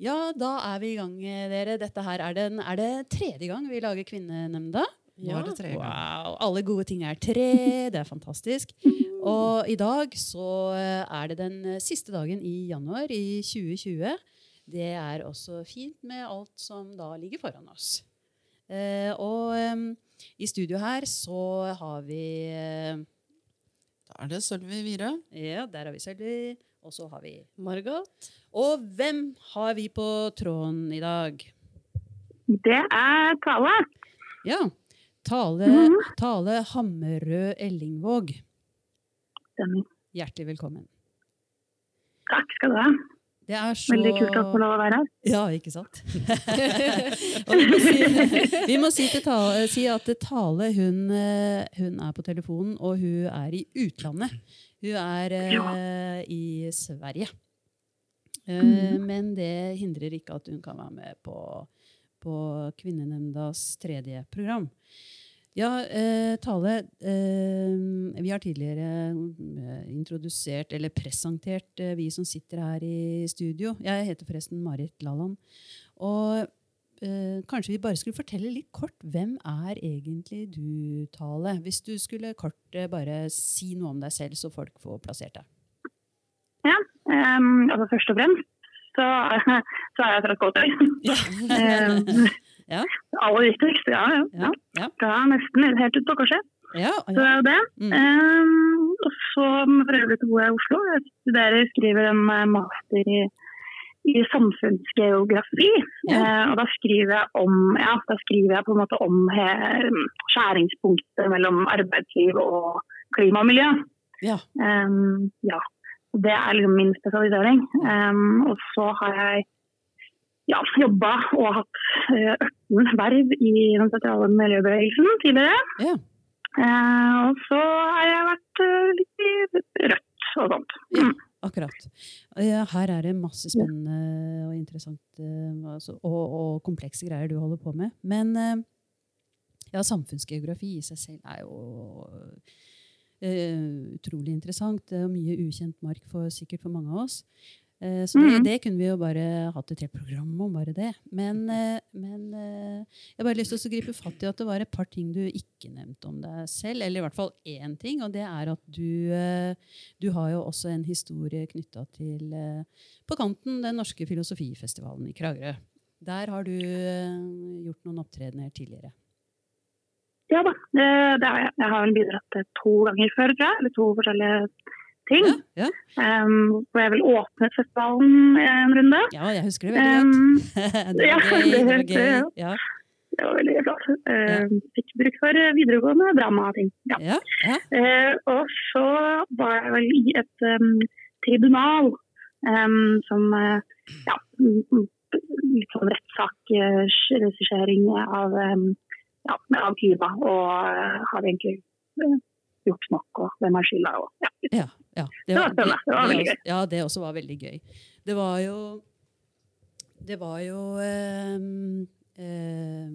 Ja, da er vi i gang, dere. Dette her er, den, er det tredje gang vi lager Kvinnenemnda. Nå er det tre. Wow, Alle gode ting er tre. Det er fantastisk. Og i dag så eh, er det den siste dagen i januar i 2020. Det er også fint med alt som da ligger foran oss. Eh, og em, i studio her så har vi eh, Da er det Sølvi Vire. Ja, der har vi Sølvi. Og så har vi Margot? Og hvem har vi på tråden i dag? Det er Tale. Ja. Tale, Mhm. Tale Hammerød Ellingvåg. Stemmer. Hjertelig velkommen. Takk skal du ha. Det er så Veldig kult å få lov å være her. Ja, ikke sant? vi må si, vi må si, Tale, si at Tale hun, eh, hun er på telefonen, og hun er i utlandet. Hun er eh, i Sverige. Eh, Men det hindrer ikke at hun kan være med på, på Kvinnenemndas tredje program. Ja, eh, Tale, eh, vi har tidligere eh, introdusert, eller presentert, eh, vi som sitter her i studio. Jeg heter forresten Marit Lalland. Og eh, kanskje vi bare skulle fortelle litt kort, hvem er egentlig du, Tale? Hvis du skulle kort bare si noe om deg selv, så folk får plassert deg. Um, altså først og fremst så, så er jeg fra Skåtøy. um, Ja. Aller viktigst, ja. ja, ja. Ja, Fra nesten helt ut på korset. ja, Så det er jo det. Mm. Um, og så for øvrig så bor jeg i Oslo. Jeg studerer, skriver en eh, master i, i samfunnsgeografi. Ja. Eh, og da skriver jeg om ja, da skriver jeg på en måte om skjæringspunktet mellom arbeidsliv og klima og miljø. ja. Um, ja. Det er liksom min spesialisering. Um, og så har jeg ja, jobba og hatt ørten verv i den sentrale miljøbevegelsen tidligere. Ja. Uh, og så har jeg vært uh, litt i Rødt og sånt. Ja. Mm. Akkurat. Her er det masse spennende og interessant eh, altså, og, og komplekse greier du holder på med. Men eh, ja, samfunnsgeografi i seg selv er jo eh, utrolig interessant. Er mye ukjent mark for, sikkert for mange av oss. Uh, så det, Mhm. det kunne vi jo bare hatt et helt program om, bare det. Men, uh, men jeg har bare lyst til å gripe fatt i at det var et par ting du ikke nevnte om deg selv. Eller i hvert fall én ting, og det er at du du har jo også en historie knytta til På kanten den norske filosofifestivalen i Kragerø. Der har du gjort noen opptredener tidligere. Ja da, det, det har jeg. Jeg har vel bidratt eh, to ganger før, tror jeg. Eller to forskjellige ting. Ja, Um, hvor jeg vel åpnet festivalen en runde. Ja, jeg husker det veldig godt. Um, det ja, var gøy. Det var gøy. Ja, det var veldig flott. Um, fikk bruk for eh, videregående dramating. Ja. ja, ja. Uh, og så var jeg vel i et um, tribunal som uh, ja, mm, mm, litt sånn rettssak-regissering av, um, ja, av Cuba. Og hadde har egentlig eh, gjort nok, og hvem har skylda? Og, ja. ja, ja. Det var det, Det var veldig gøy. Ja, det også var veldig gøy. Det var jo Det var jo eh, eh,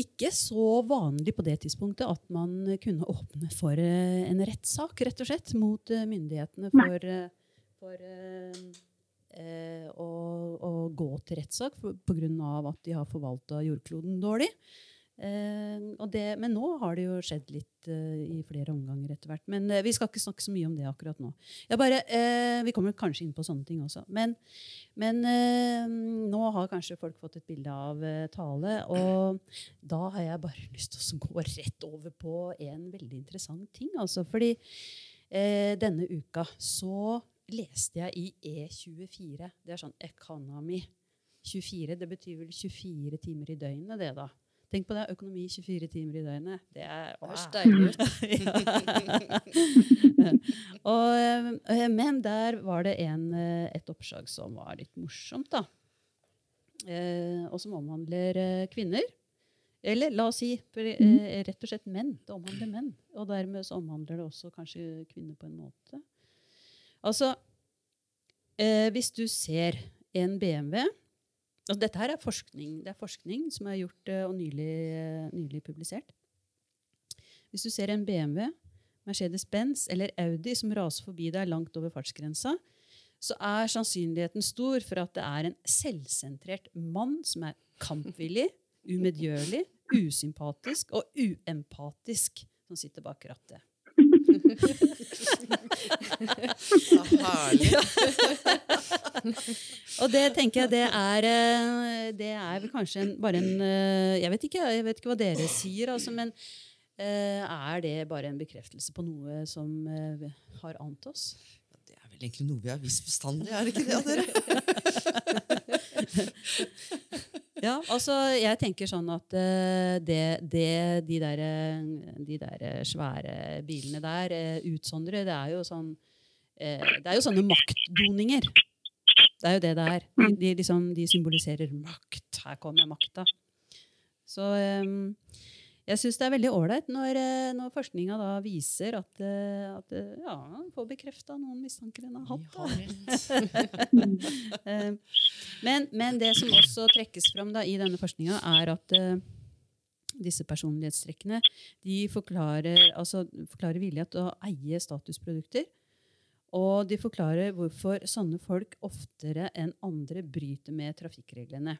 ikke så vanlig på det tidspunktet at man kunne åpne for eh, en rettssak, rett og slett, mot eh, myndighetene for, eh, for eh, eh, gå til rettssak pga. at de har forvalta jordkloden dårlig. Uh, det, men nå har det jo skjedd litt uh, i flere omganger etter hvert. Men uh, vi skal ikke snakke så mye om det akkurat nå. Bare, vi kommer kanskje inn på sånne ting også. Men, men nå har kanskje folk fått et bilde av Tale, og da har jeg bare lyst til å gå rett over på en veldig interessant ting. Altså, fordi denne uka så leste jeg i E24. Det er sånn Economy. 24, det betyr vel 24 timer i døgnet, det, da. Tenk på det, økonomi 24 timer i døgnet. Det er. Høres deilig ut. Men der var det en, eh, et oppslag som var litt morsomt, da. Eh, og som omhandler eh, kvinner. Eller la oss si for, eh, rett og slett menn. Det omhandler menn. Og dermed så omhandler det også kanskje kvinner på en måte. Altså, eh, hvis du ser en BMW altså Dette her er forskning, det er forskning som er gjort eh, og nylig, eh, nylig publisert. Hvis du ser en BMW, Mercedes-Benz eller Audi som raser forbi deg langt over fartsgrensa, så er sannsynligheten stor for at det er en selvsentrert mann som er kampvillig, umedgjørlig, usympatisk og uempatisk som sitter bak rattet. Herlig. Og det tenker jeg det er eh, Det er vel kanskje en, bare en eh, Jeg vet ikke jeg vet ikke hva dere sier, altså, men eh, er det bare en bekreftelse på noe som har ant oss? Det er vel egentlig noe vi har visst bestandig, er det ikke det, dere? Ja, altså jeg tenker sånn at eh, det, det, de, der, eh, de der eh, svære bilene der utsondrer, det er jo sånn Det er jo sånne maktdoninger. Det er jo det det er. De, de, liksom, de symboliserer makt. Her kommer makta. Så eh, jeg syns det er veldig ålreit når, eh, når forskninga da viser at, eh, at eh, ja, man får bekrefta noen mistanker en har hatt. Men, men det som også trekkes fram da, i denne forskninga, er at disse personlighetstrekkene de forklarer, altså, forklarer vilje til å eie statusprodukter. Og de forklarer hvorfor sånne folk oftere enn andre bryter med trafikkreglene.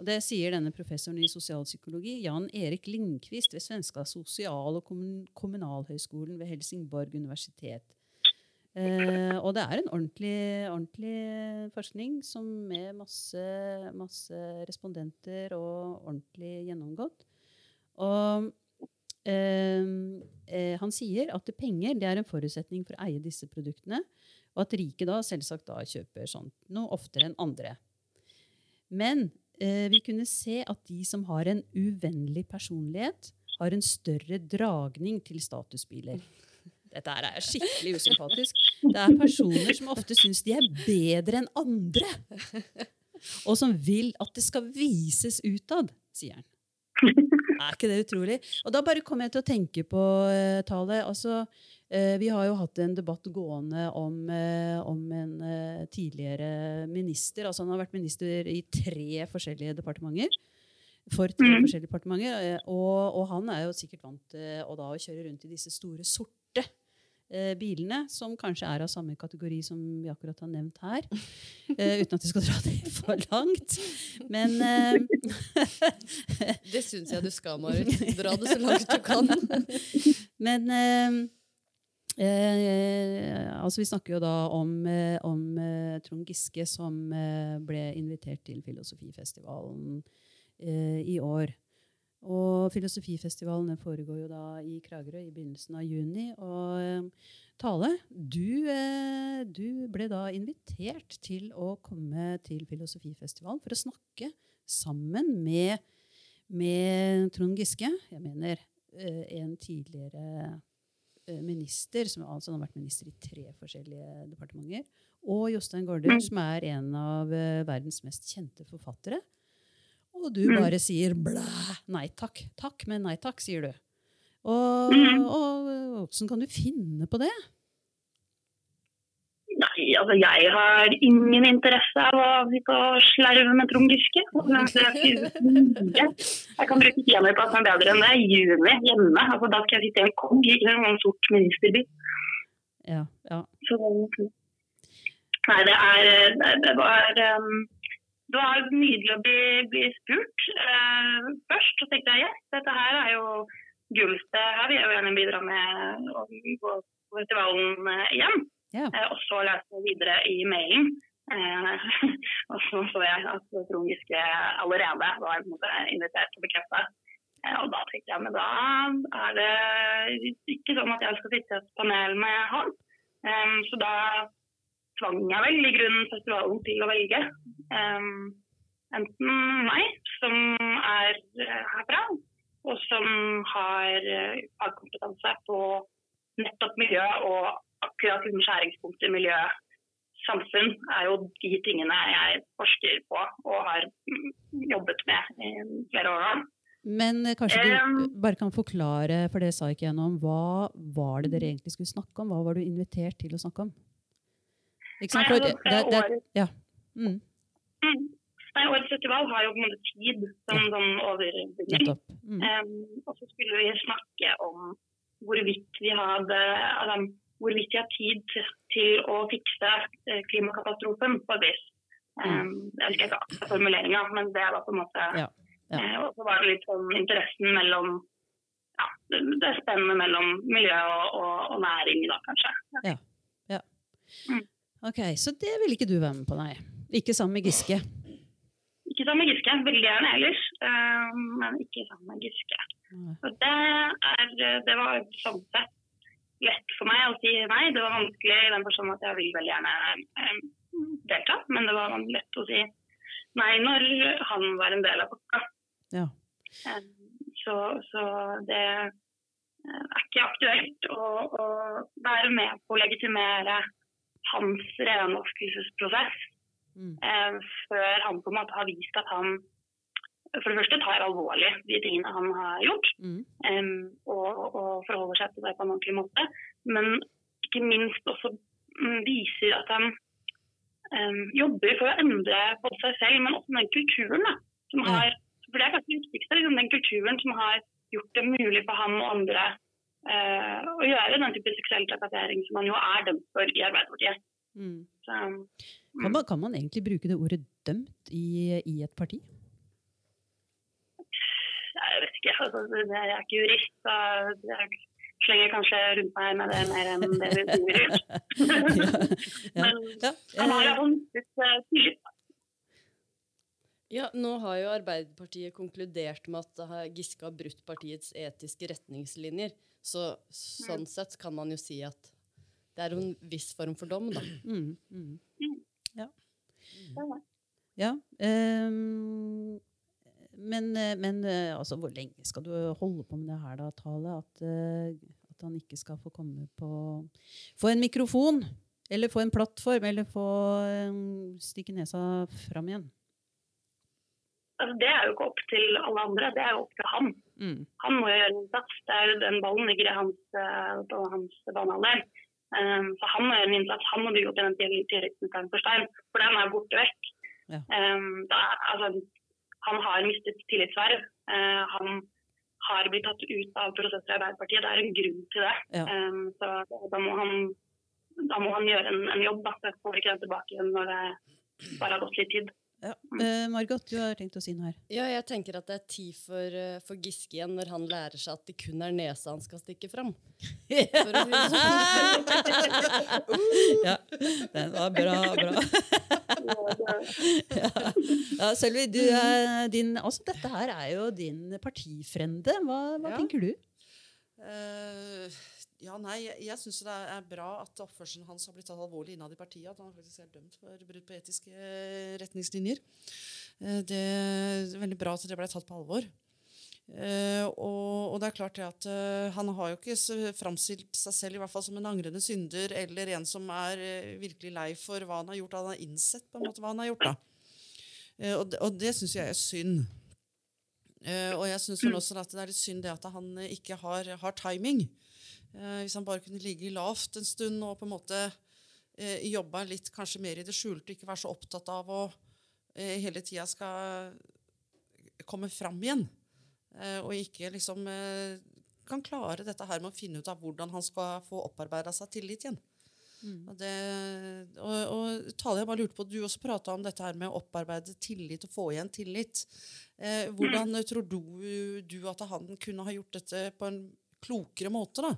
Og Det sier denne professoren i sosialpsykologi, Jan Erik Lindqvist ved Svenska sosial- og kommun kommunalhøgskolen ved Helsingborg universitet. Eh, og det er en ordentlig, ordentlig forskning som med masse, masse respondenter og ordentlig gjennomgått. Og eh, eh, han sier at penger er en forutsetning for å eie disse produktene, og at rike da selvsagt da kjøper sånt noe oftere enn andre. Men vi kunne se at de som har en uvennlig personlighet, har en større dragning til statusbiler. Dette er skikkelig usympatisk. Det er personer som ofte syns de er bedre enn andre. Og som vil at det skal vises utad, sier han. Er ikke det utrolig? Og da bare kom jeg til å tenke på uh, Tale. Altså, eh, vi har jo hatt en debatt gående om, eh, om en eh, tidligere minister. Altså han har vært minister i tre forskjellige departementer. For tre mm. forskjellige departementer. eh, og, og han er jo sikkert vant til å da kjøre rundt i disse store, sorte eh, bilene, som kanskje er av samme kategori som vi akkurat har nevnt her. Eh, uten at vi skal dra det for langt. Men eh, Det syns jeg du skal, Marit. Dra det så langt du kan. Men eh, altså vi snakker jo da om, eh, om eh, Trond Giske som eh, ble invitert til Filosofifestivalen eh, i år. Og Filosofifestivalen foregår jo da i Kragerø i begynnelsen av juni. Og Tale, du, du ble da invitert til å komme til Filosofifestivalen for å snakke sammen med, med Trond Giske. Jeg mener en tidligere minister, som altså har vært minister i tre forskjellige departementer, og Jostein Gaarder, Mm. som er en av eh, verdens mest kjente forfattere. Og du Mm. bare sier blæ, nei takk. Takk, men nei takk, sier du. Og Mm. og åssen kan du finne på det? Altså jeg har ingen interesse av å sitte og slerve med Trond Giske. Jeg kan bruke tida mi på noe bedre enn det. Juni hjemme. Altså, da skal jeg sitte i en kong i en sort ministerbil. Ja, ja. Så, nei, det er det, var um, Det var nydelig å bli, bli spurt uh, først. Så tenkte jeg yes, dette her er jo gullsted. Her vil jeg jo gjerne bidra med å gå på festivalen eh, igjen. Ja. Eh, og så leste jeg videre i mailen. Eh, og så så jeg at Trond Giske allerede var invitert til å bekrefta. Eh, og da tenkte jeg men da er det ikke sånn at jeg skal sitte i et panel med han. Eh, så da tvang jeg vel i grunnen festivalen til å velge. Enten meg, som er eh, herfra, og som har eh, fagkompetanse på nettopp miljø og akkurat liksom skjæringspunktet miljø samfunn er jo de tingene jeg forsker på og har jobbet med i flere år nå. Men kanskje du bare kan forklare, for det sa ikke jeg noe om, hva var det dere egentlig skulle snakke om? Hva var du invitert til å snakke om? Ikke sant? For altså, det, det, det, ja. Mm, Mm. Nei, Årets festival har jo på en måte tid som sånn overbygning. Mm. Um, og så skulle vi snakke om hvorvidt vi hadde altså, hvorvidt de har tid til å fikse eh, klimakatastrofen på et vis. Um, jeg husker ikke formuleringa, men det var på en måte Ja, ja. eh, Og så var det litt sånn interessen mellom ja, det spennet mellom miljø og, og, og næring, da, kanskje. Ok, Så det vil ikke du være med på, nei? Ikke sammen med Giske? Ikke sammen med Giske, veldig gjerne ellers, eh, men ikke sammen med Giske. Så det, er, det var sånn sett lett for meg å si nei. Det var vanskelig i den forstand at jeg vil veldig gjerne eh, delta, men det var lett å si nei når han var en del av pakka. Ja. Eh, Så, så det eh, er ikke aktuelt å, å være med på å legitimere hans renvaskelsesprosess Mm. før han på en måte har vist at han for det første tar alvorlig de tingene han har gjort, Mm. um, og, og forholder seg til det på en ordentlig måte. Men ikke minst også mm, viser at han um, jobber for å endre både seg selv, men også den kulturen. Da, som Ja. har, for det er kanskje det viktigste, liksom, den kulturen som har gjort det mulig for ham og andre uh, å gjøre den type seksuell trakassering som han jo er dømt for i Arbeiderpartiet. Mm. Så, Kan, man, kan man egentlig bruke det ordet 'dømt' i, i et parti? Ikke, altså, det- jeg er ikke jurist, så jeg slenger kanskje rundt meg med det mer enn det vi driver gjør. Men han har jo iallfall mistet eh, tillit. Ja, Nå har jo Arbeiderpartiet konkludert med at Giske har brutt partiets etiske retningslinjer. Så sånn sett kan man jo si at det er en viss form for dom, da. mm, mm. Ja. Ja. ja. Men eh, men eh, altså, hvor lenge skal du holde på med det her, da, Tale? At, eh, at han ikke skal få komme på Få en mikrofon, eller få en plattform, eller få stikke nesa fram igjen. Altså, det er jo ikke opp til alle andre, det er jo opp til han. Mm. Han må gjøre en innsats. Det er jo Den ballen ligger i hans, på hans banehalvdel. Um, så han må gjøre en innsats. Han må bygge opp igjen en tilliten for Stein, for den er borte vekk. Ja. Um, da, altså, han har mistet tillitsverv. Uh, han har blitt tatt ut av prosesser i Arbeiderpartiet. Det er en grunn til det. Ja. Um, så da må han, da må han gjøre en, en jobb. Da. Får ikke den tilbake igjen når det bare har gått litt tid. Ja. Eh, Margot, du har tenkt å si noe her. Ja, jeg tenker at det er tid for, eh, for Giske igjen når han lærer seg at det kun er nesa han skal stikke fram. For å si sånn. ja, den var bra. bra. ja. ja, Sølvi, du, er din, altså, dette her er jo din partifrende. Hva, hva Ja. tenker du? Eh, ja, nei, jeg, jeg syns det er bra at oppførselen hans har blitt tatt alvorlig innad i partiet. At han faktisk er dømt for brudd på etiske eh, retningslinjer. Eh, det er veldig bra at det ble tatt på alvor. Uh, og, og det er klart det at uh, han har jo ikke framstilt seg selv i hvert fall som en angrende synder eller en som er uh, virkelig lei for hva han har gjort. Han har innsett på en måte hva han har gjort. da. Og det, og det syns jeg er synd. Og jeg syns også at det er litt synd det at han ikke har, har timing. Eh, hvis han bare kunne ligge lavt en stund og på en måte eh, jobba litt kanskje mer i det skjulte, ikke være så opptatt av å eh, hele tida skal komme fram igjen. Eh, og ikke liksom kan klare dette her med å finne ut av hvordan han skal få opparbeida seg tillit igjen. Og, det, og, og Tale, jeg bare lurte på, Du også prata om dette her med å opparbeide tillit og få igjen tillit. Eh, hvordan tror du, du at han kunne ha gjort dette på en klokere måte da,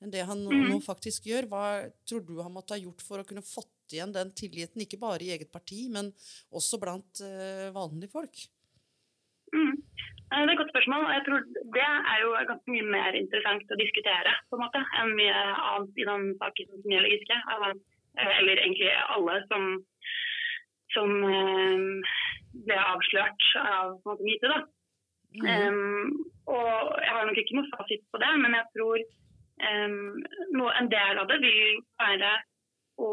enn det han nå faktisk gjør? Hva tror du han måtte ha gjort for å kunne fått igjen den tilliten, ikke bare i eget parti, men også blant uh, vanlige folk? Mm. Eh, Det er et godt spørsmål. og Jeg tror Det er jo ganske mye mer interessant å diskutere på en måte, enn mye annet i den saken som gjelder Giske. Eh, Eller egentlig alle som, som ble avslørt av myte. da. Um, og Jeg har nok ikke noe fasit på det, men jeg tror um, en del av det vil være å,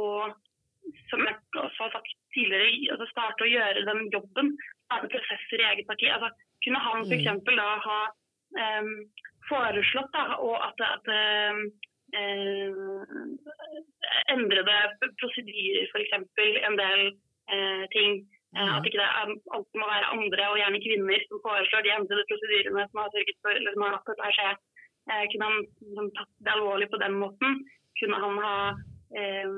som jeg også har sagt tidligere, altså starte å gjøre den jobben. Starte prosesser i eget parti. Altså, kunne han for f.eks. da ha um, foreslått da, og at, at um, eh, endrede prosedyrer, f.eks. en del eh, ting. Eh, At ikke det alltid må være andre, og gjerne kvinner, som foreslår de endrede prosedyrene som har sørget for, eller som har latt dette skje. Eh, kunne han liksom, tatt det alvorlig på den måten? kunne han ha eh,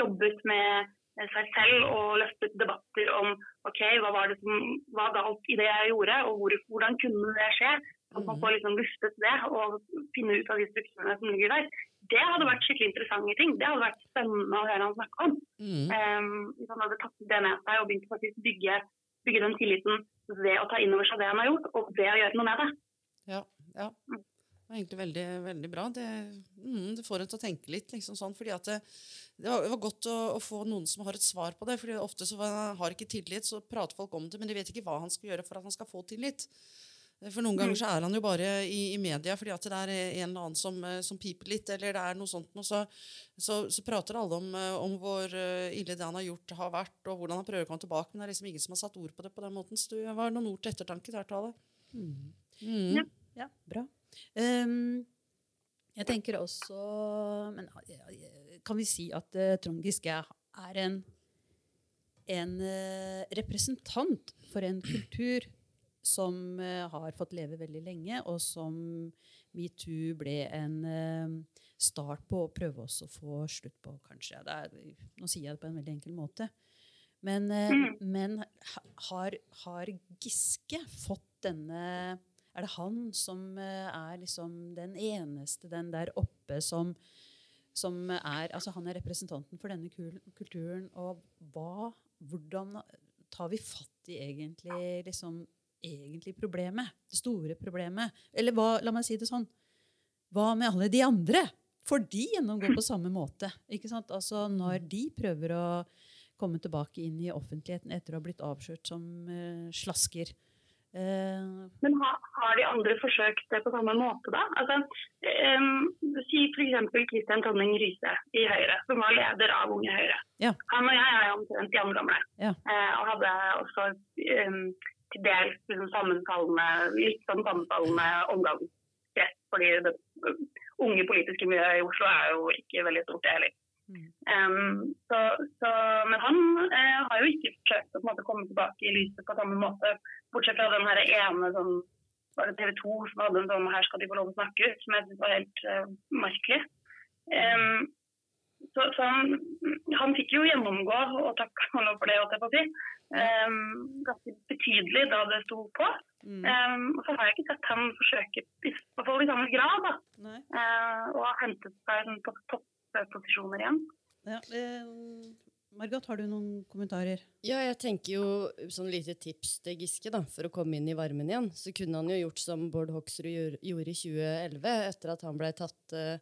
jobbet med seg selv og løftet debatter om ok, hva var det som var galt i det jeg gjorde, og hvor, hvordan kunne det skje. At man får liksom luftet det og finne ut av de strukturene som ligger der. Det hadde vært skikkelig interessante ting. Det hadde vært spennende å høre han snakke om. Mm. Um, hvis han hadde tatt det med seg og begynt å bygge, bygge den tilliten ved å ta inn over seg det han har gjort, og ved å gjøre noe med det. Ja, ja. Mm. Det var egentlig veldig, veldig bra. Det, mm, det, får en til å tenke litt. Liksom sånn, fordi det, det, var, det, var, godt å, å, få noen som har et svar på det. fordi Ofte så har ikke tillit, så prater folk om det, men de vet ikke hva han skal gjøre for at han skal få tillit. For Noen ganger så er han jo bare i, i media fordi at det er en eller annen som, som piper litt, eller det er noe sånt. noe. så, så, så, prater alle om, om, hvor ille det han har gjort, har vært, og hvordan han prøver å komme tilbake. Men det er liksom ingen som har satt ord på det på den måten. Så det var noen ord til ettertanke der, Tale. Mm. Mm. Ja. bra. Um, jeg tenker også Men kan vi si at uh, Trond Giske er en, en uh, representant for en kultur som uh, har fått leve veldig lenge, og som metoo ble en start på å prøve oss å få slutt på, kanskje. Er, nå sier jeg det på en veldig enkel måte. Men, mm. men har, har Giske fått denne er det han som eh, er liksom den eneste, den der oppe, som, som er Altså, han er representanten for denne kulturen. Og hva Hvordan tar vi fatt i egentlig liksom egentlig problemet? Det store problemet? Eller hva, la meg si det sånn Hva med alle de andre? For de gjennomgår på samme måte. ikke sant? Altså Når de prøver å komme tilbake inn i offentligheten etter å ha blitt avslørt som uh, slasker, Eh, Men har, har, de andre forsøkt det på samme måte, da? Altså, um, si f.eks. Kristian Tonning Riise i Høyre, som var leder av Unge Høyre. Ja. Han og jeg er omtrent jevngamle, ja. uh, og hadde også um, til dels liksom, sammenfallende, litt sånn sammenfallende omgangskrets. Fordi det unge politiske miljøet i Oslo er jo ikke veldig stort, det heller. Um, så, så, men han eh, har jo ikke forsøkt å måte, komme tilbake i lyset på samme måte, bortsett fra den her ene sånn, var det TV 2 som hadde en sånn 'Her skal de få lov å snakke ut', som jeg syntes var helt uh, merkelig. Um, så, så han, han, fikk jo gjennomgå, og takk lov for det, jeg på si, um, ganske betydelig da det sto på. Mm. Um, og så har jeg ikke sett han forsøke, i hvert fall i samme grad, da, uh, har hentet seg på topp posisjoner igjen. Ja, eh, Margot, har du noen kommentarer? Ja, jeg tenker jo sånn lite tips til Giske da, for å komme inn i varmen igjen. Så kunne han jo gjort som Bård Hoksrud gjorde i 2011, etter at han ble tatt eh,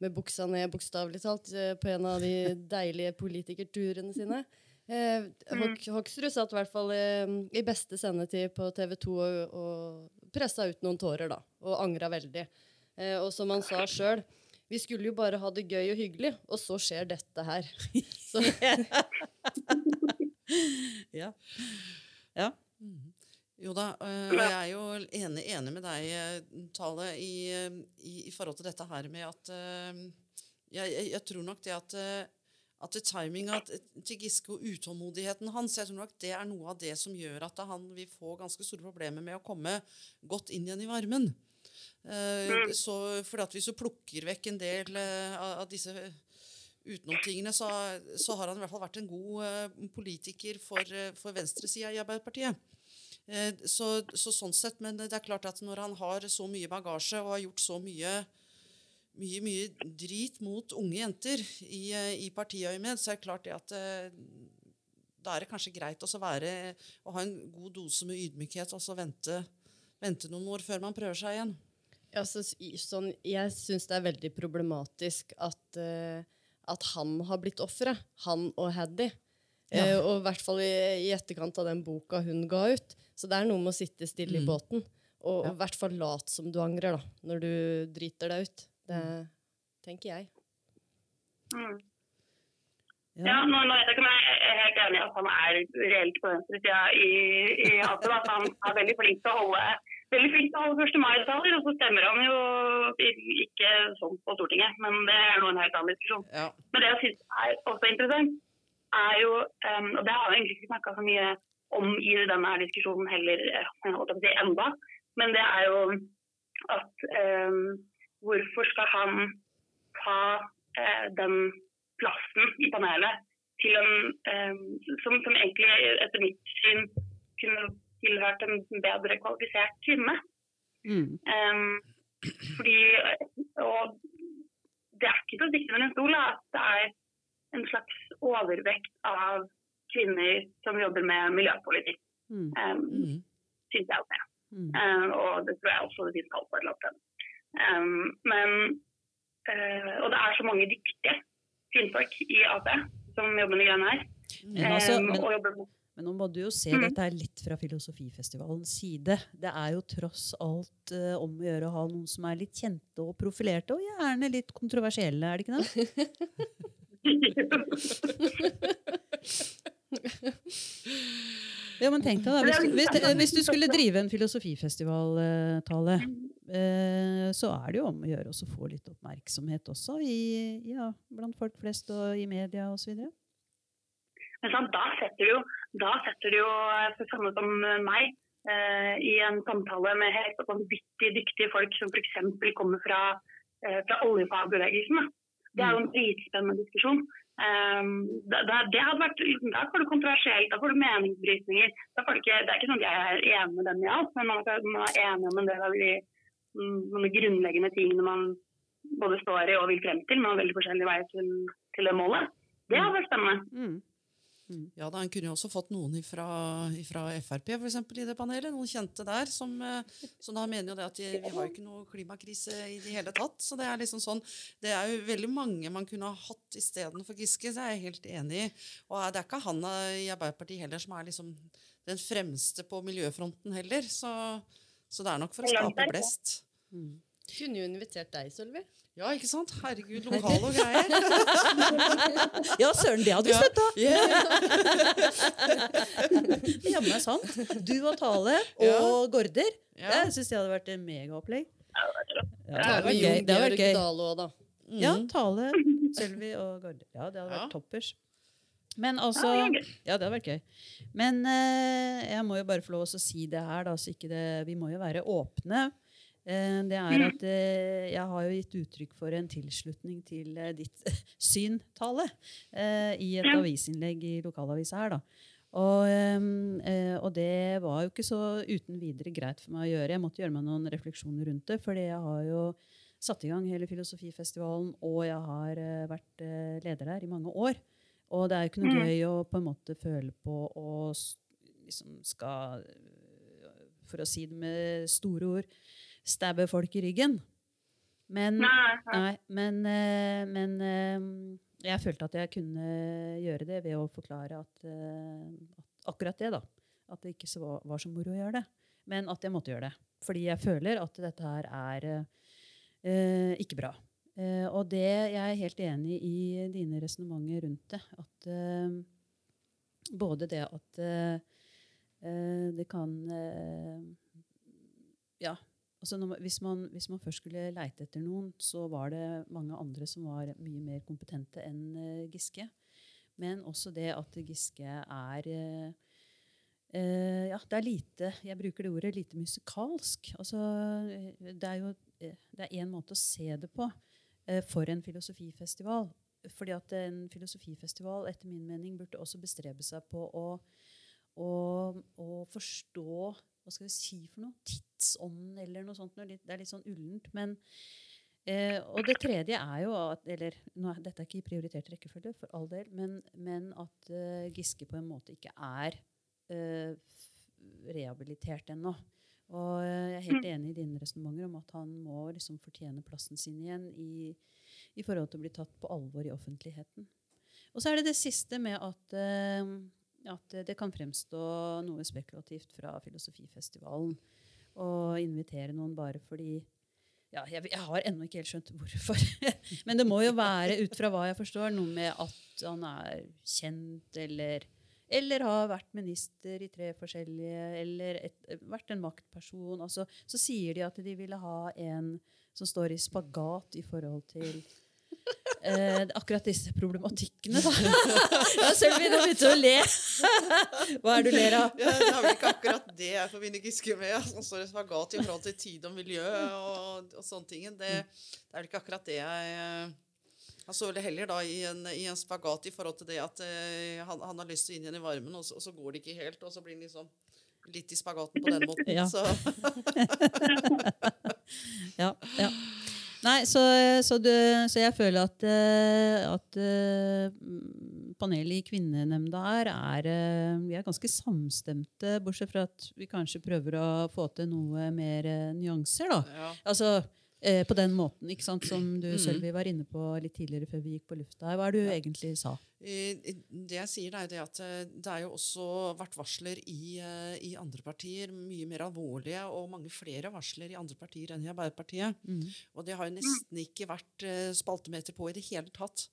med buksa ned, bokstavelig talt, uh, på en av de deilige politikerturene sine. Eh, Hoksrud satt i hvert fall eh, i beste sendetid på TV 2 og, og pressa ut noen tårer, da. Og angra veldig. Eh, og som han sa sjøl, vi skulle jo bare ha det gøy og hyggelig, og så skjer dette her. ja. ja. Mm. Jo da, og jeg er jo enig, enig med deg, eh, Tale, i, i, i, forhold til dette her med at eh, jeg, jeg tror nok det at eh, at timinga til Giske og utålmodigheten hans jeg tror nok det er noe av det som gjør at han vil få ganske store problemer med å komme godt inn igjen i varmen. Eh, mm. Så at Hvis du plukker vekk en del eh, av disse utenomtingene, så, så har han i hvert fall vært en god eh, politiker for, for venstresida i Arbeiderpartiet. Så, så, sånn sett, Men det er klart at når han har så mye bagasje og har gjort så mye mye, mye drit mot unge jenter i, i partiøyemed, så er det klart det at da er det kanskje greit å, være, å ha en god dose med ydmykhet og så vente, vente noen år før man prøver seg igjen. Ja, så, sånn, jeg syns det er veldig problematisk at, uh, at han har blitt offeret. Han og Haddy. Ja. Uh, og i hvert fall i, i, etterkant av den boka hun ga ut. Så det er noe med å sitte stille mm. i båten. Og i hvert fall lat som du angrer da, når du driter deg ut. Det mm. tenker jeg. Mm. Ja, ja nå, nå, vet jeg ikke om jeg er helt enig i at han er reelt på venstresida i, i Aten. At han er veldig flink til å holde veldig flink til holde 1. mai-taler, og så stemmer han jo ikke sånn på Stortinget. Men det er nå en helt annen diskusjon. Ja. Men det jeg syns er også interessant, er jo, um, og det har vi egentlig ikke snakka så mye om i denne diskusjonen heller si, enda, men det er jo at um, hvorfor skal han ta uh, den plassen i panelet til en um, som, som egentlig etter mitt syn kunne tilhørt en bedre kvalifisert kvinne. Mm. Um, fordi, og det er ikke til å stikke under en stol at det er en slags overvekt av kvinner som jobber med miljøpolitikk, Mm. um, Mm. synes jeg også. Mm. Um, og det tror jeg også det finnes tall på et eller annet sted. Um, men, uh, og det er så mange dyktige kvinnfolk i Ap som jobber med greiene her. Men altså, Um, men- og jobber med Men nå må du jo se Mhm. dette er litt fra Filosofifestivalens side. Det er jo tross alt eh, om å gjøre å ha noen som er litt kjente og profilerte, og gjerne litt kontroversielle, er det ikke det? Ja, men tenk deg da, hvis, du- hvis, hvis du skulle drive en filosofifestival, eh, Tale, eh, så er det jo om å gjøre å få litt oppmerksomhet også i, ja, blant folk flest og i media osv. Men da setter du jo, da setter du jo eh, for sånne som meg eh, i en samtale med helt vanvittig dyktige folk som f.eks. kommer fra, eh, fra oljefagbevegelsen. Det er jo en dritspennende diskusjon. Um, det, da, det hadde vært, da får du kontroversielt, da får du meningsbrytninger. Da får du ikke, det er ikke sånn at jeg er enig med dem i alt, men man, kan, man er enig om en del av de noen sånne grunnleggende tingene man både står i og vil frem til, men har veldig forskjellig vei til, til det målet. Det hadde vært spennende. Mm. Ja, da, Han kunne jo også fått noen fra Frp for eksempel, i det panelet. Noen kjente der. Som, så da mener jo det at de, vi har jo ikke noe klimakrise i det hele tatt. Så det er liksom sånn, det er jo veldig mange man kunne ha hatt istedenfor Giske. Det er jeg helt enig i. Og det er ikke han eh, i Arbeiderpartiet heller som er liksom den fremste på miljøfronten heller. Så, så det er nok for å skape blest. Kunne jo invitert deg, Sølvi. Ja, ikke sant? Herregud, lokale og greier. Ja, søren, det hadde vi støtta! Yeah. Det er sant. Du og Tale og Ja. Gorder. Ja. Det syns jeg hadde vært en megaopplegg. Ja, det hadde vært gøy. Det hadde vært gøy. Dale òg, da. Ja, Mm. Tale, Sølvi og Gorder. Ja, det hadde vært Ja. toppers. Men altså Ja, det er. Ja, det hadde vært gøy. Men eh, jeg må jo bare få lov til å si det her, da, så ikke det Vi må jo være åpne. Eh, det er at eh, jeg har jo gitt uttrykk for en tilslutning til eh, ditt syn, Tale, eh, i et avisinnlegg i lokalavisa her, da. Og, ehm, eh, og det var jo ikke så uten videre greit for meg å gjøre. Jeg måtte gjøre meg noen refleksjoner rundt det, fordi jeg har jo satt i gang hele Filosofifestivalen, og jeg har vært leder der i mange år. Og det er jo ikke noe Mm. gøy å på en måte føle på å liksom skal For å si det med store ord stabbe folk i ryggen. Men, Nei, nei. nei, men, eh, men eh, jeg følte at jeg kunne gjøre det ved å forklare at, eh, at akkurat det, da. At det ikke så var, var så moro å gjøre det. Men at jeg måtte gjøre det. Fordi jeg føler at dette her er eh, ikke bra. Eh, og det, jeg er helt enig i dine resonnementer rundt det. At eh, både det at det kan Ja. Altså når, hvis, man, hvis man først skulle leite etter noen, så var det mange andre som var mye mer kompetente enn eh, Giske. Men også det at Giske er Uh, Ja, det er lite Jeg bruker det ordet lite musikalsk. Altså, det er jo det er én måte å se det på uh, for en filosofifestival. Fordi at en filosofifestival etter min mening burde også bestrebe seg på å, å, å forstå hva skal vi si for noe? Tidsånden eller noe sånt. Det er litt sånn ullent. Men, eh, og det tredje er jo at eller, nå, Dette er ikke i prioritert rekkefølge, for all del, men, men at eh, Giske på en måte ikke er eh, rehabilitert ennå. Og eh, jeg er helt enig i dine resonnementer om at han må liksom fortjene plassen sin igjen i, i forhold til å bli tatt på alvor i offentligheten. Og så er det det siste med at, eh, at det kan fremstå noe spekulativt fra Filosofifestivalen å invitere noen bare fordi ja, jeg, jeg har ennå ikke helt skjønt hvorfor. Men det må jo være, ut fra hva jeg forstår, noe med at han er kjent eller eller har vært minister i tre forskjellige, eller et, vært en maktperson. Altså, så sier de at de ville ha en som står i spagat i forhold til eh, akkurat disse problematikkene. Da. ja, Sølvi, nå begynte du å le. Hva er det du ler av? Ja, det er vel ikke akkurat det jeg forbinder Giske med. Han står i spagat i forhold til tid og miljø og, og sånne ting. Det, det er vel ikke akkurat det jeg, Han står vel heller da i en, i en spagat i forhold til det at eh, han, han har lyst til å inn igjen i varmen, og så, og så går det ikke helt, og så blir han liksom litt i spagaten på den måten. Ja. Så Ja, ja. Nei, så, så, du, så jeg føler at, eh, at eh, panelet i kvinnenemnda her er eh, Vi er ganske samstemte, bortsett fra at vi kanskje prøver å få til noe mer nyanser. da. ja. Altså på den måten, ikke sant, som du Mhm. Sølvi var inne på litt tidligere før vi gikk på lufta her. Hva er det du egentlig sa? Det jeg sier, er det at eh, det er jo også vært varsler i, eh, i andre partier, mye mer alvorlige, og mange flere varsler i andre partier enn i Arbeiderpartiet. Mm. Og det har jo nesten ikke vært eh, spaltemeter på i det hele tatt.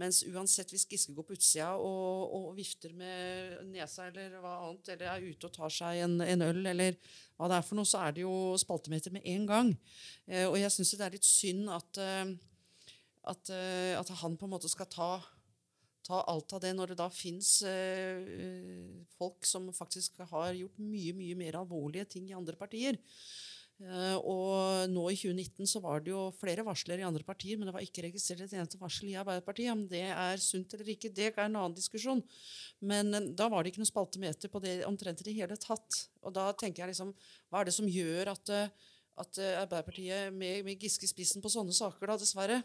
Mens uansett hvis Giske går på utsida og, og vifter med nesa eller hva annet, eller er ute og tar seg en, en øl, eller hva det er for noe, så er det jo spaltemeter med en gang. Og jeg syns det er litt synd at, at, at han på en måte skal ta ta alt av det når det da fins folk som faktisk har gjort mye mye mer alvorlige ting i andre partier. Eh, og nå i 2019 så var det jo flere varsler i andre partier, men det var ikke registrert et eneste varsel i Arbeiderpartiet. Om det er sunt eller ikke, det er en annen diskusjon. Men eh, da var det ikke noe spaltemeter på det omtrent i det hele tatt. Og da tenker jeg liksom, hva er det som gjør at, eh, at eh, Arbeiderpartiet med, med Giske i spissen på sånne saker, da, dessverre,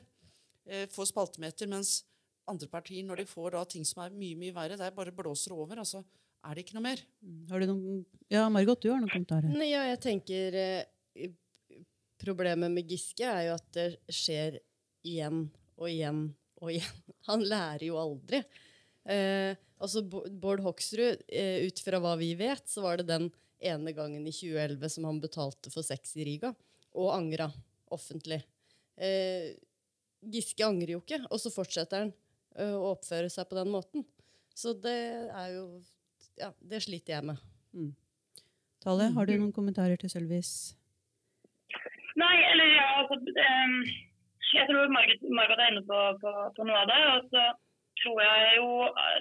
eh, får spaltemeter, mens andre partier, når de får da ting som er mye mye verre, der bare blåser over. altså er det ikke noe mer. Har du noen Ja, Margot, du har noen kommentarer? Nei, ja, jeg tenker eh, Problemet med Giske er jo at det skjer igjen og igjen og igjen. Han lærer jo aldri. Eh, altså Bård Hoksrud, eh, ut fra hva vi vet, så var det den ene gangen i 2011 som han betalte for sex i Riga, og angra offentlig. Eh, Giske angrer jo ikke, og så fortsetter han eh, å oppføre seg på den måten. Så det er jo Ja, det sliter jeg med. Tale, har du noen kommentarer til Sølvis? Nei, eller ja, altså um, Jeg tror Margot, Margot er inne på, på, på noe av det. Og så tror jeg jo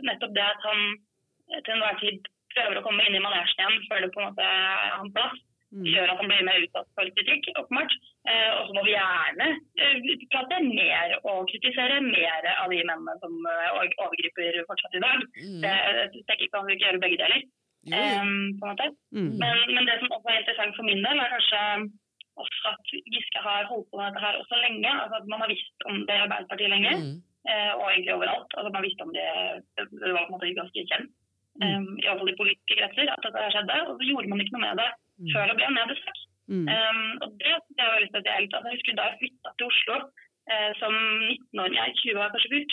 nettopp det at han eh, til enhver tid prøver å komme inn i manesjen igjen, føler på en måte er hans plass, Mm. gjør at han blir mer utsatt for kritikk, åpenbart. Eh, og så må vi gjerne eh, prate mer og kritisere mer av de mennene som eh, overgriper fortsatt i dag. Mm. Det, jeg tenker ikke vi ikke gjøre begge deler. Ehm, på en måte. Mm. Men, men det som også er interessant for min del, er kanskje også at Giske har holdt på med dette her også lenge. altså at Man har visst om det i Arbeiderpartiet lenge, Mm. og egentlig overalt. altså Man visste om det, det var på en måte ganske kjent, Mm. um, i alle fall i politiske kretser, at dette skjedde. Og så gjorde man ikke noe med det Mm. før det ble en mediesak. Mm. Um, og det, det er veldig spesielt. Altså, jeg husker da jeg flytta til Oslo eh, som 19-åring, jeg er 20 år kanskje burt,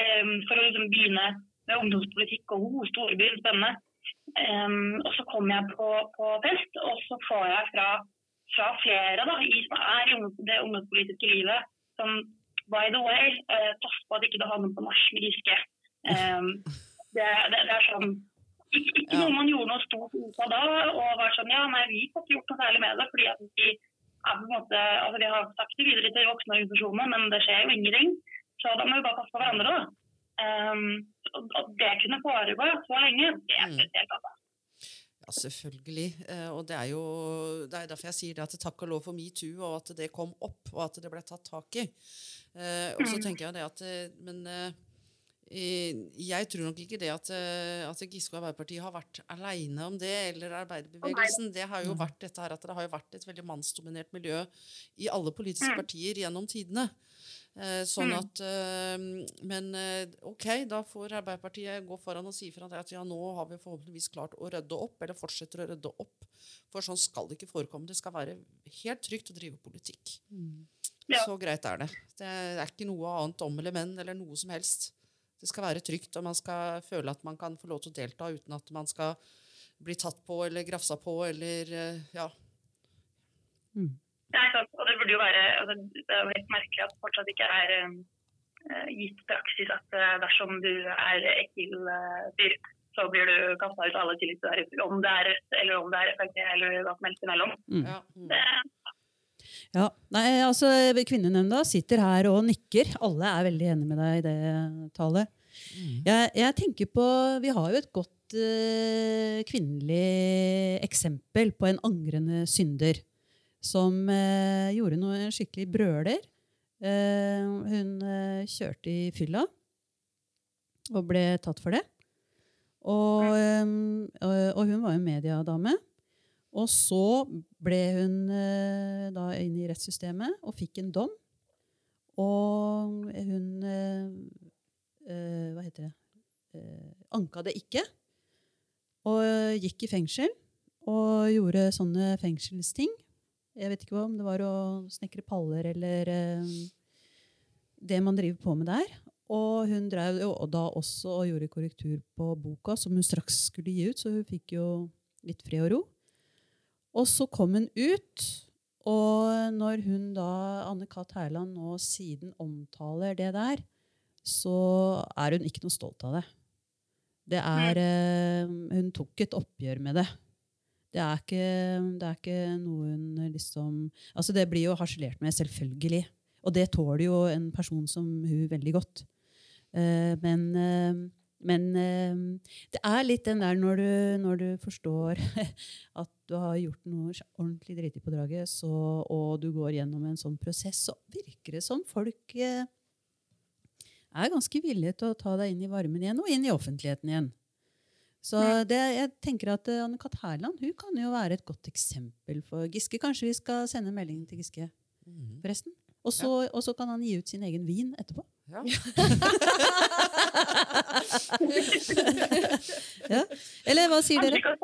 um, for å liksom begynne med ungdomspolitikk og oh, storbyen, spennende. Um, og så kom jeg på, på fest, og så får jeg fra, fra flere da, i, som er det ungdomspolitiske livet som by the way, uh, pass på at ikke du havner på norsk med Giske. Um, det, det, det er sånn Ja. noe man gjorde noe stort ut av da, og var sånn ja, nei, vi får ikke gjort noe særlig med det, fordi at vi er på en måte, altså vi har sagt det videre til voksne organisasjoner, men det skjer jo ingenting. Så da må vi bare passe på hverandre, da. Um, og det kunne foregå så lenge, det er Mm. spesielt. Altså. Ja, selvfølgelig. Eh, og det er jo det er derfor jeg sier det at takk og lov for metoo, og at det kom opp, og at det ble tatt tak i. Eh, og så Mm. tenker jeg det at eh, Men jeg tror nok ikke det at, eh, at Giske og Arbeiderpartiet har vært aleine om det, eller arbeiderbevegelsen. Det har jo vært dette her at det har jo vært et veldig mannsdominert miljø i alle politiske Mm. partier gjennom tidene. Eh, sånn Mm. at, eh, Men eh, ok, da får Arbeiderpartiet gå foran og si fra at ja, nå har vi forhåpentligvis klart å rydde opp, eller fortsetter å rydde opp. For sånn skal det ikke forekomme. Det skal være helt trygt å drive politikk. Så greit er det. Det er ikke noe annet om eller men eller noe som helst. Det skal være trygt, og man skal føle at man kan få lov til å delta uten at man skal bli tatt på eller grafsa på eller eh, ja. er sant. Og det burde jo være altså, Det er jo helt merkelig at det fortsatt ikke er eh, gitt praksis at uh, dersom du er ekkel uh, fyr, så blir du kasta ut av alle tillitsverv. Om det er Rødt eller om det er Frp eller hva som helst imellom. Mm. ja. Mm. Det, Ja, nei, altså Kvinnenemnda sitter her og nikker. Alle er veldig enige med deg i det tallet. Mm. Jeg, jeg tenker på, Vi har jo et godt uh, kvinnelig eksempel på en angrende synder. Som uh, gjorde noe skikkelig brøler. Uh, hun kjørte i fylla og ble tatt for det. Og, um, og, hun var jo mediedame. Og så ble hun da inn i rettssystemet og fikk en dom. Og hun eh, Hva heter det? Eh, anka det ikke. Og gikk i fengsel og gjorde sånne fengselsting. Jeg vet ikke om det var å snekre paller eller eh, det man driver på med der. Og hun drev jo da også og gjorde korrektur på boka, som hun straks skulle gi ut, så hun fikk jo litt fred og ro. Og så kom hun ut, og når hun da, Anne Kat. Hærland, nå siden omtaler det der, så er hun ikke noe stolt av det. Det er eh, Hun tok et oppgjør med det. Det er ikke, det er ikke noe hun liksom Altså, det blir jo harselert med, selvfølgelig. Og det tåler jo en person som hun veldig godt. Eh, men eh, men eh, det er litt den der når du, når du forstår at du har gjort noe ordentlig dritig på draget, så, og du går gjennom en sånn prosess, så virker det som folk eh, er ganske villige til å ta deg inn i varmen igjen, og inn i offentligheten igjen. Så det, jeg tenker at eh, Anne Kat. Hærland hun kan jo være et godt eksempel for Giske. Kanskje vi skal sende meldingen melding til Giske, forresten? Og så, og så kan han gi ut sin egen vin etterpå. Ja. Ja. Eller hva sier Kanskje dere?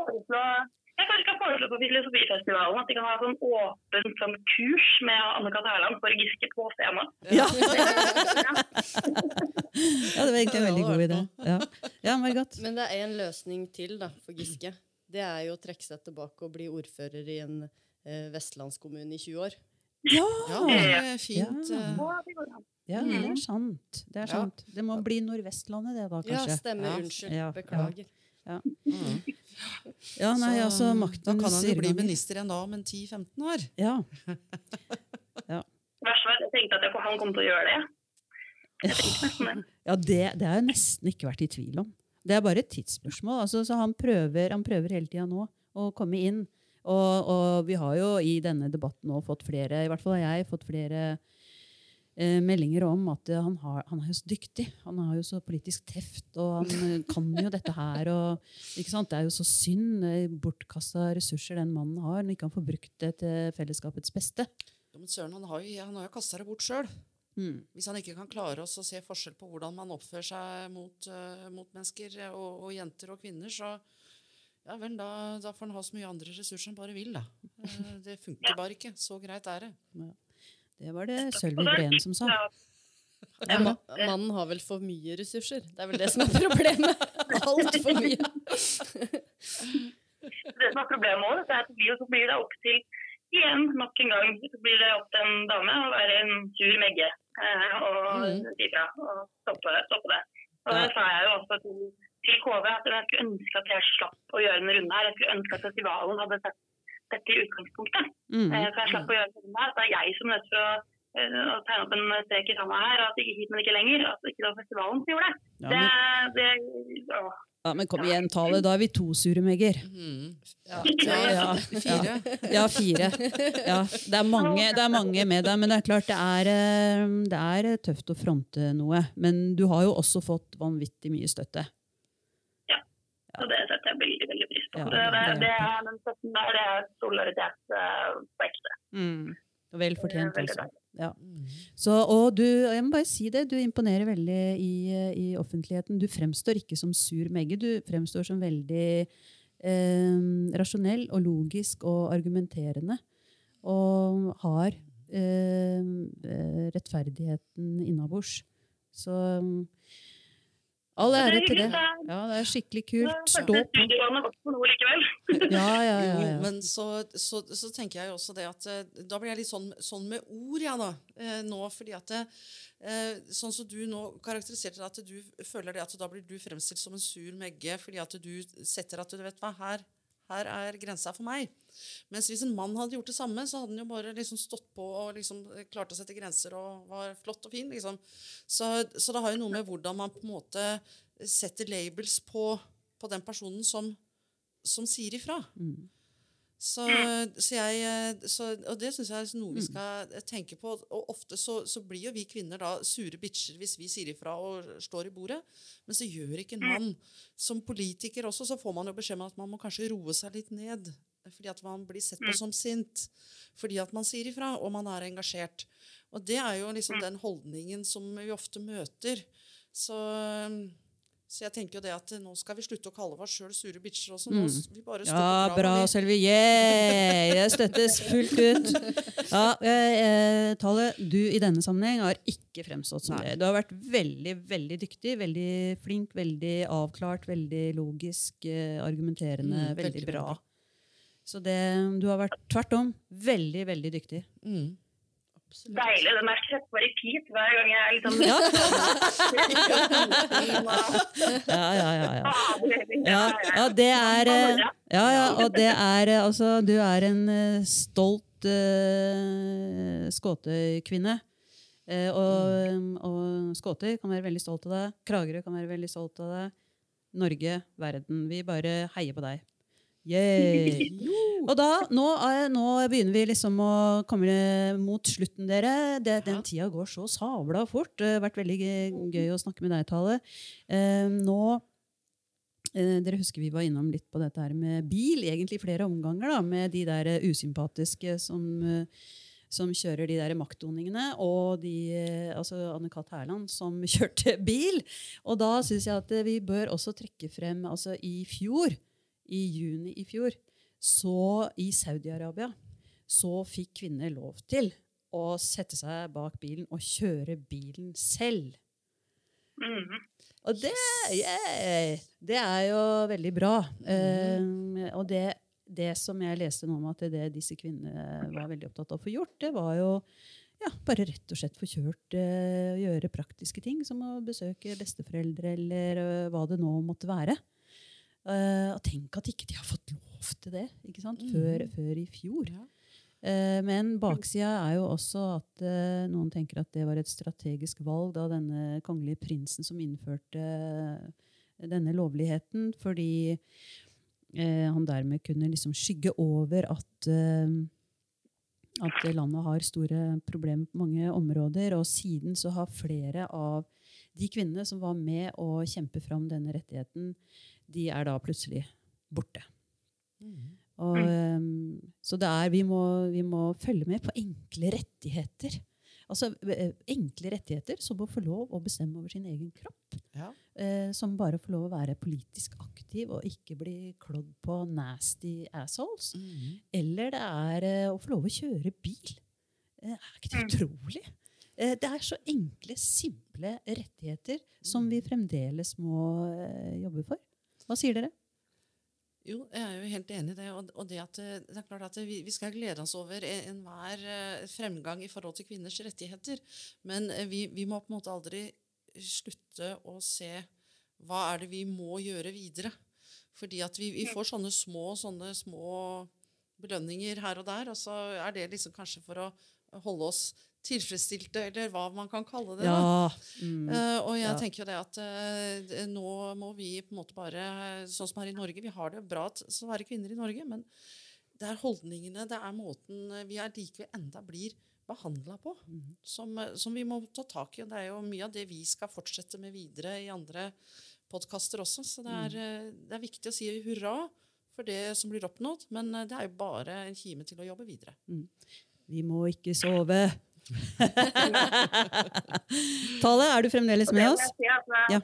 Jeg kanskje kan foreslå på Filosofifestivalen at de kan ha sånn åpent sånn kurs med Anne-Kat. Hærland for Giske på scenen. Ja. ja, det var egentlig en veldig god idé. Ja, ja Margot? Men det er en løsning til da, for Giske. Det er jo å trekke seg tilbake og bli ordfører i en eh, vestlandskommune i 20 år. Ja! Ja, det er fint. Ja. eh. Ja, det er sant. Det er Ja. sant. Det må bli Nordvestlandet, det da, kanskje. Ja, stemmer. Ja. Unnskyld. Ja, ja. Mm. Ja, nei, Så, altså Da kan han jo bli minister igjen da om en 10-15 år. Ja. ja. jeg tenkte at han kom til å gjøre det. Ja, det, det har jeg nesten ikke vært i tvil om. Det er bare et tidsspørsmål. Altså, så han prøver, han prøver hele tida nå å komme inn. Og, og vi har jo i denne debatten nå fått flere, i hvert fall har jeg fått flere eh, meldinger om at eh, han, har, han er jo så dyktig. Han har jo så politisk teft, og han eh, kan jo dette her. Og, ikke sant? Det er jo så synd. eh, Bortkasta ressurser den mannen har, når ikke han får brukt det til fellesskapets beste. Ja, men søren, han har jo, han har jo kasta det bort sjøl. Mm. Hvis han ikke kan klare oss å se forskjell på hvordan man oppfører seg mot, uh, mot mennesker og, og jenter og kvinner, så ja vel, da, da får han ha så mye andre ressurser han bare vil, da. Eh, det funker bare ikke. Så greit er det. Det var det Sølvi Breen som sa. Ja, ma mannen har vel for mye ressurser. Det er vel det som er problemet. Altfor mye. Det som er problemet også, er at det blir, jo- så blir det opp til igjen nok en gang så blir det opp til en dame å være en sur megge eh, og Mhm. si fra og stoppe, stoppe det. Og det sa jeg jo også til, til KV at jeg skulle ønske at jeg slapp å gjøre en runde her. Jeg skulle ønske at festivalen hadde sett dette i utgangspunktet. Mm. For Så jeg slapp å gjøre det med her. Så det er jeg som er nødt til å, eh, å tegne opp en strek i sanda her. At ikke hit, men ikke lenger. At ikke det var festivalen som gjorde det. Ja, men, det, åh. ja, men kom igjen, Tale. Da er vi to sure megger. Mhm. Ja, Ja, ja, Fire. Ja, fire. Ja, det, er mange, det er mange med deg, men det er klart det er, eh, det er tøft å fronte noe. Men du har jo også fått vanvittig mye støtte. Ja, og det setter jeg veldig. Ja, det, det, det det er den støtten der, det er solidaritet på ekte. Og Vel fortjent også. Ja. Mhm. Så, og du, jeg må bare si det, du imponerer veldig i, i offentligheten. Du fremstår ikke som sur megge, du fremstår som veldig eh, rasjonell og logisk og argumenterende. Og har eh, eh, rettferdigheten innabords. Så mm, all ære til det. Ja, det er skikkelig kult. Stå på. Ja, ja, ja. Ja. men så, så, så tenker jeg jo også det at eh, Da blir jeg litt sånn, sånn med ord, ja, da. Eh, nå, fordi at det, eh, Sånn som du nå karakteriserte det, at du føler det at da blir du fremstilt som en sur megge fordi at du setter at du vet hva, her, her er grensa for meg. Mens hvis en mann hadde gjort det samme, så hadde han jo bare liksom stått på og liksom klart å sette grenser og var flott og fin. liksom. Så, så det har jo noe med hvordan man på en måte setter labels på, på den personen som, som sier ifra. Mm. Så, så jeg, eh, så, og det syns jeg er noe vi skal eh, tenke på. Og ofte så, så blir jo vi kvinner da sure bitcher hvis vi sier ifra og står i bordet. Men så gjør ikke en mann. Som politiker også så får man jo beskjed om at man må kanskje roe seg litt ned. Fordi at man blir sett på som sint. Fordi at man sier ifra, og man er engasjert. Og det er jo liksom den holdningen som vi ofte møter. Så, så jeg tenker jo det at nå skal vi slutte å kalle oss sjøl sure bitcher også. Nå, vi bare Ja, bra, vi- Selvi. Yeah! Jeg støttes fullt ut. Ja, eh, eh, Tale, du i denne sammenheng har ikke fremstått som det. Du har vært veldig veldig dyktig, veldig flink, veldig avklart, veldig logisk, eh, argumenterende, Mm, veldig, veldig, bra. Så det, du har vært tvert om veldig, veldig dyktig. Mm. Deilig. Den er sett på repeat hver gang jeg er liksom Ja, ja. ja, ja. ja, ja. Ja, Ja, ja, det er eh, Ja, ja, og det er eh, altså Du er en eh, stolt uh, skåtekvinne. Uh, og, og skåter kan være veldig stolt av deg. Kragerø kan være veldig stolt av deg. Norge, verden. Vi bare heier på deg. Yay! Og da, nå, er, nå begynner vi liksom å komme mot slutten, dere. Det, den tida går så sabla fort. Det har vært veldig gøy- å snakke med deg, Tale. Eh, nå Eh, Dere husker vi var innom litt på dette her med bil, egentlig flere omganger, da, med de der eh, usympatiske som, som kjører de der maktdoningene, og de, altså Anne-Kat. Hærland som kjørte bil. Og da syns jeg at vi bør også trekke frem altså i fjor, i juni i fjor, så i Saudi-Arabia, så fikk kvinner lov til å sette seg bak bilen og kjøre bilen selv. Mm. Og det, yeah, det er jo veldig bra. Eh, og det, det som jeg leste nå om at det disse kvinnene var veldig opptatt av å få gjort, det var jo ja, bare rett og slett få kjørt uh, og gjøre praktiske ting, som å besøke besteforeldre eller uh, hva det nå måtte være. Eh, og tenk at ikke de har fått lov til det ikke sant? Før, før i fjor. Ja. Uh, men baksida er jo også at uh, noen tenker at det var et strategisk valg da denne kongelige prinsen som innførte denne lovligheten, fordi han dermed kunne liksom skygge over at at landet har store problemer på mange områder. Og siden så har flere av de kvinnene som var med å kjempe fram denne rettigheten, de er da plutselig borte. Og, um, så det er, vi, må, vi må følge med på enkle rettigheter. Altså eh, enkle rettigheter som å få lov å bestemme over sin egen kropp. Ja. Eh, som bare får lov å være politisk aktiv og ikke bli klådd på nasty assholes. Mm. Eller det er eh, å få lov å kjøre bil. Eh, er ikke det utrolig? Eh, det er så enkle, simple rettigheter som vi fremdeles må jobbe for. Hva sier dere? Jo, jeg er jo helt enig i det. Og, det, at, eh, det er klart at vi, vi skal glede oss over enhver eh, fremgang i forhold til kvinners rettigheter. Men eh, vi, vi må på en måte aldri slutte å se hva er det vi må gjøre videre. Fordi at vi, vi får sånne små, sånne små belønninger her og der, og så er det liksom kanskje for å holde oss tilfredsstilte, eller hva man kan kalle det. da. Ja. Mm. Uh, og jeg Ja. tenker jo det at uh, nå må vi på en måte bare Sånn som her i Norge, vi har det bra som å være kvinner i Norge, men det er holdningene, det er måten eh, vi er likevel enda blir behandla på, som, eh, som vi må ta tak i. Og det er jo mye av det vi skal fortsette med videre i andre podkaster også. Så det er, mm. det er viktig å si hurra for det som blir oppnådd, men det er jo bare en kime til å jobbe videre. Vi må ikke sove. Tale, er du fremdeles med oss? si at, Ja. ja.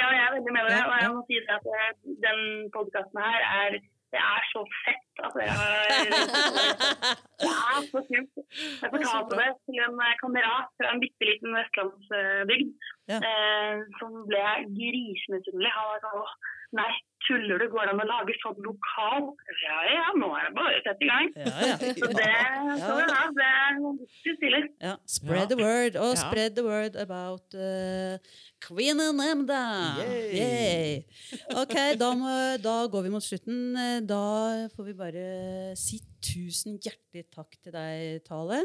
jeg er veldig med dere. Og jeg må si at eh, den podkasten her er det er så fett dere har Det er så kult. Jeg fortalte det til en eh, kamerat fra en bitte liten vestlandsbygd Ja. eh, som ble grisemisunnelig. Han var sånn «Åh, Nei, tuller du? Går det an å lage sånn lokal? Ja ja, nå er det bare å sette i gang. Ja, ja. Så det, så ja, det er stilig. Ja, spread Ja. the word. Og Ja. spread the word about uh, and Emda Yay! Ok, da, må, da går vi mot slutten. Eh, Da får vi bare si tusen hjertelig takk til deg, Tale.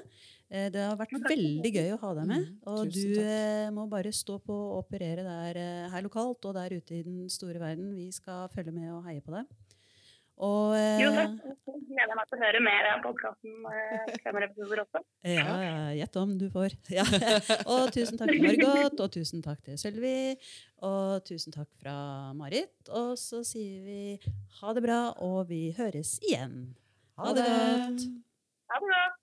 Eh, Det har vært veldig gøy å ha deg med. Mm, Og du eh, må bare stå på og operere der eh, her lokalt og der ute i den store verden. Vi skal følge med og heie på deg. Og Jo, takk. Jeg gleder meg til å høre mer av podkasten senere episoder også. ja, ja, gjett om du får. Ja. Og tusen takk til Margot, og tusen takk til Sølvi, og tusen takk fra Marit. Og så sier vi ha det bra, og vi høres igjen. Ha det godt! Ha det godt.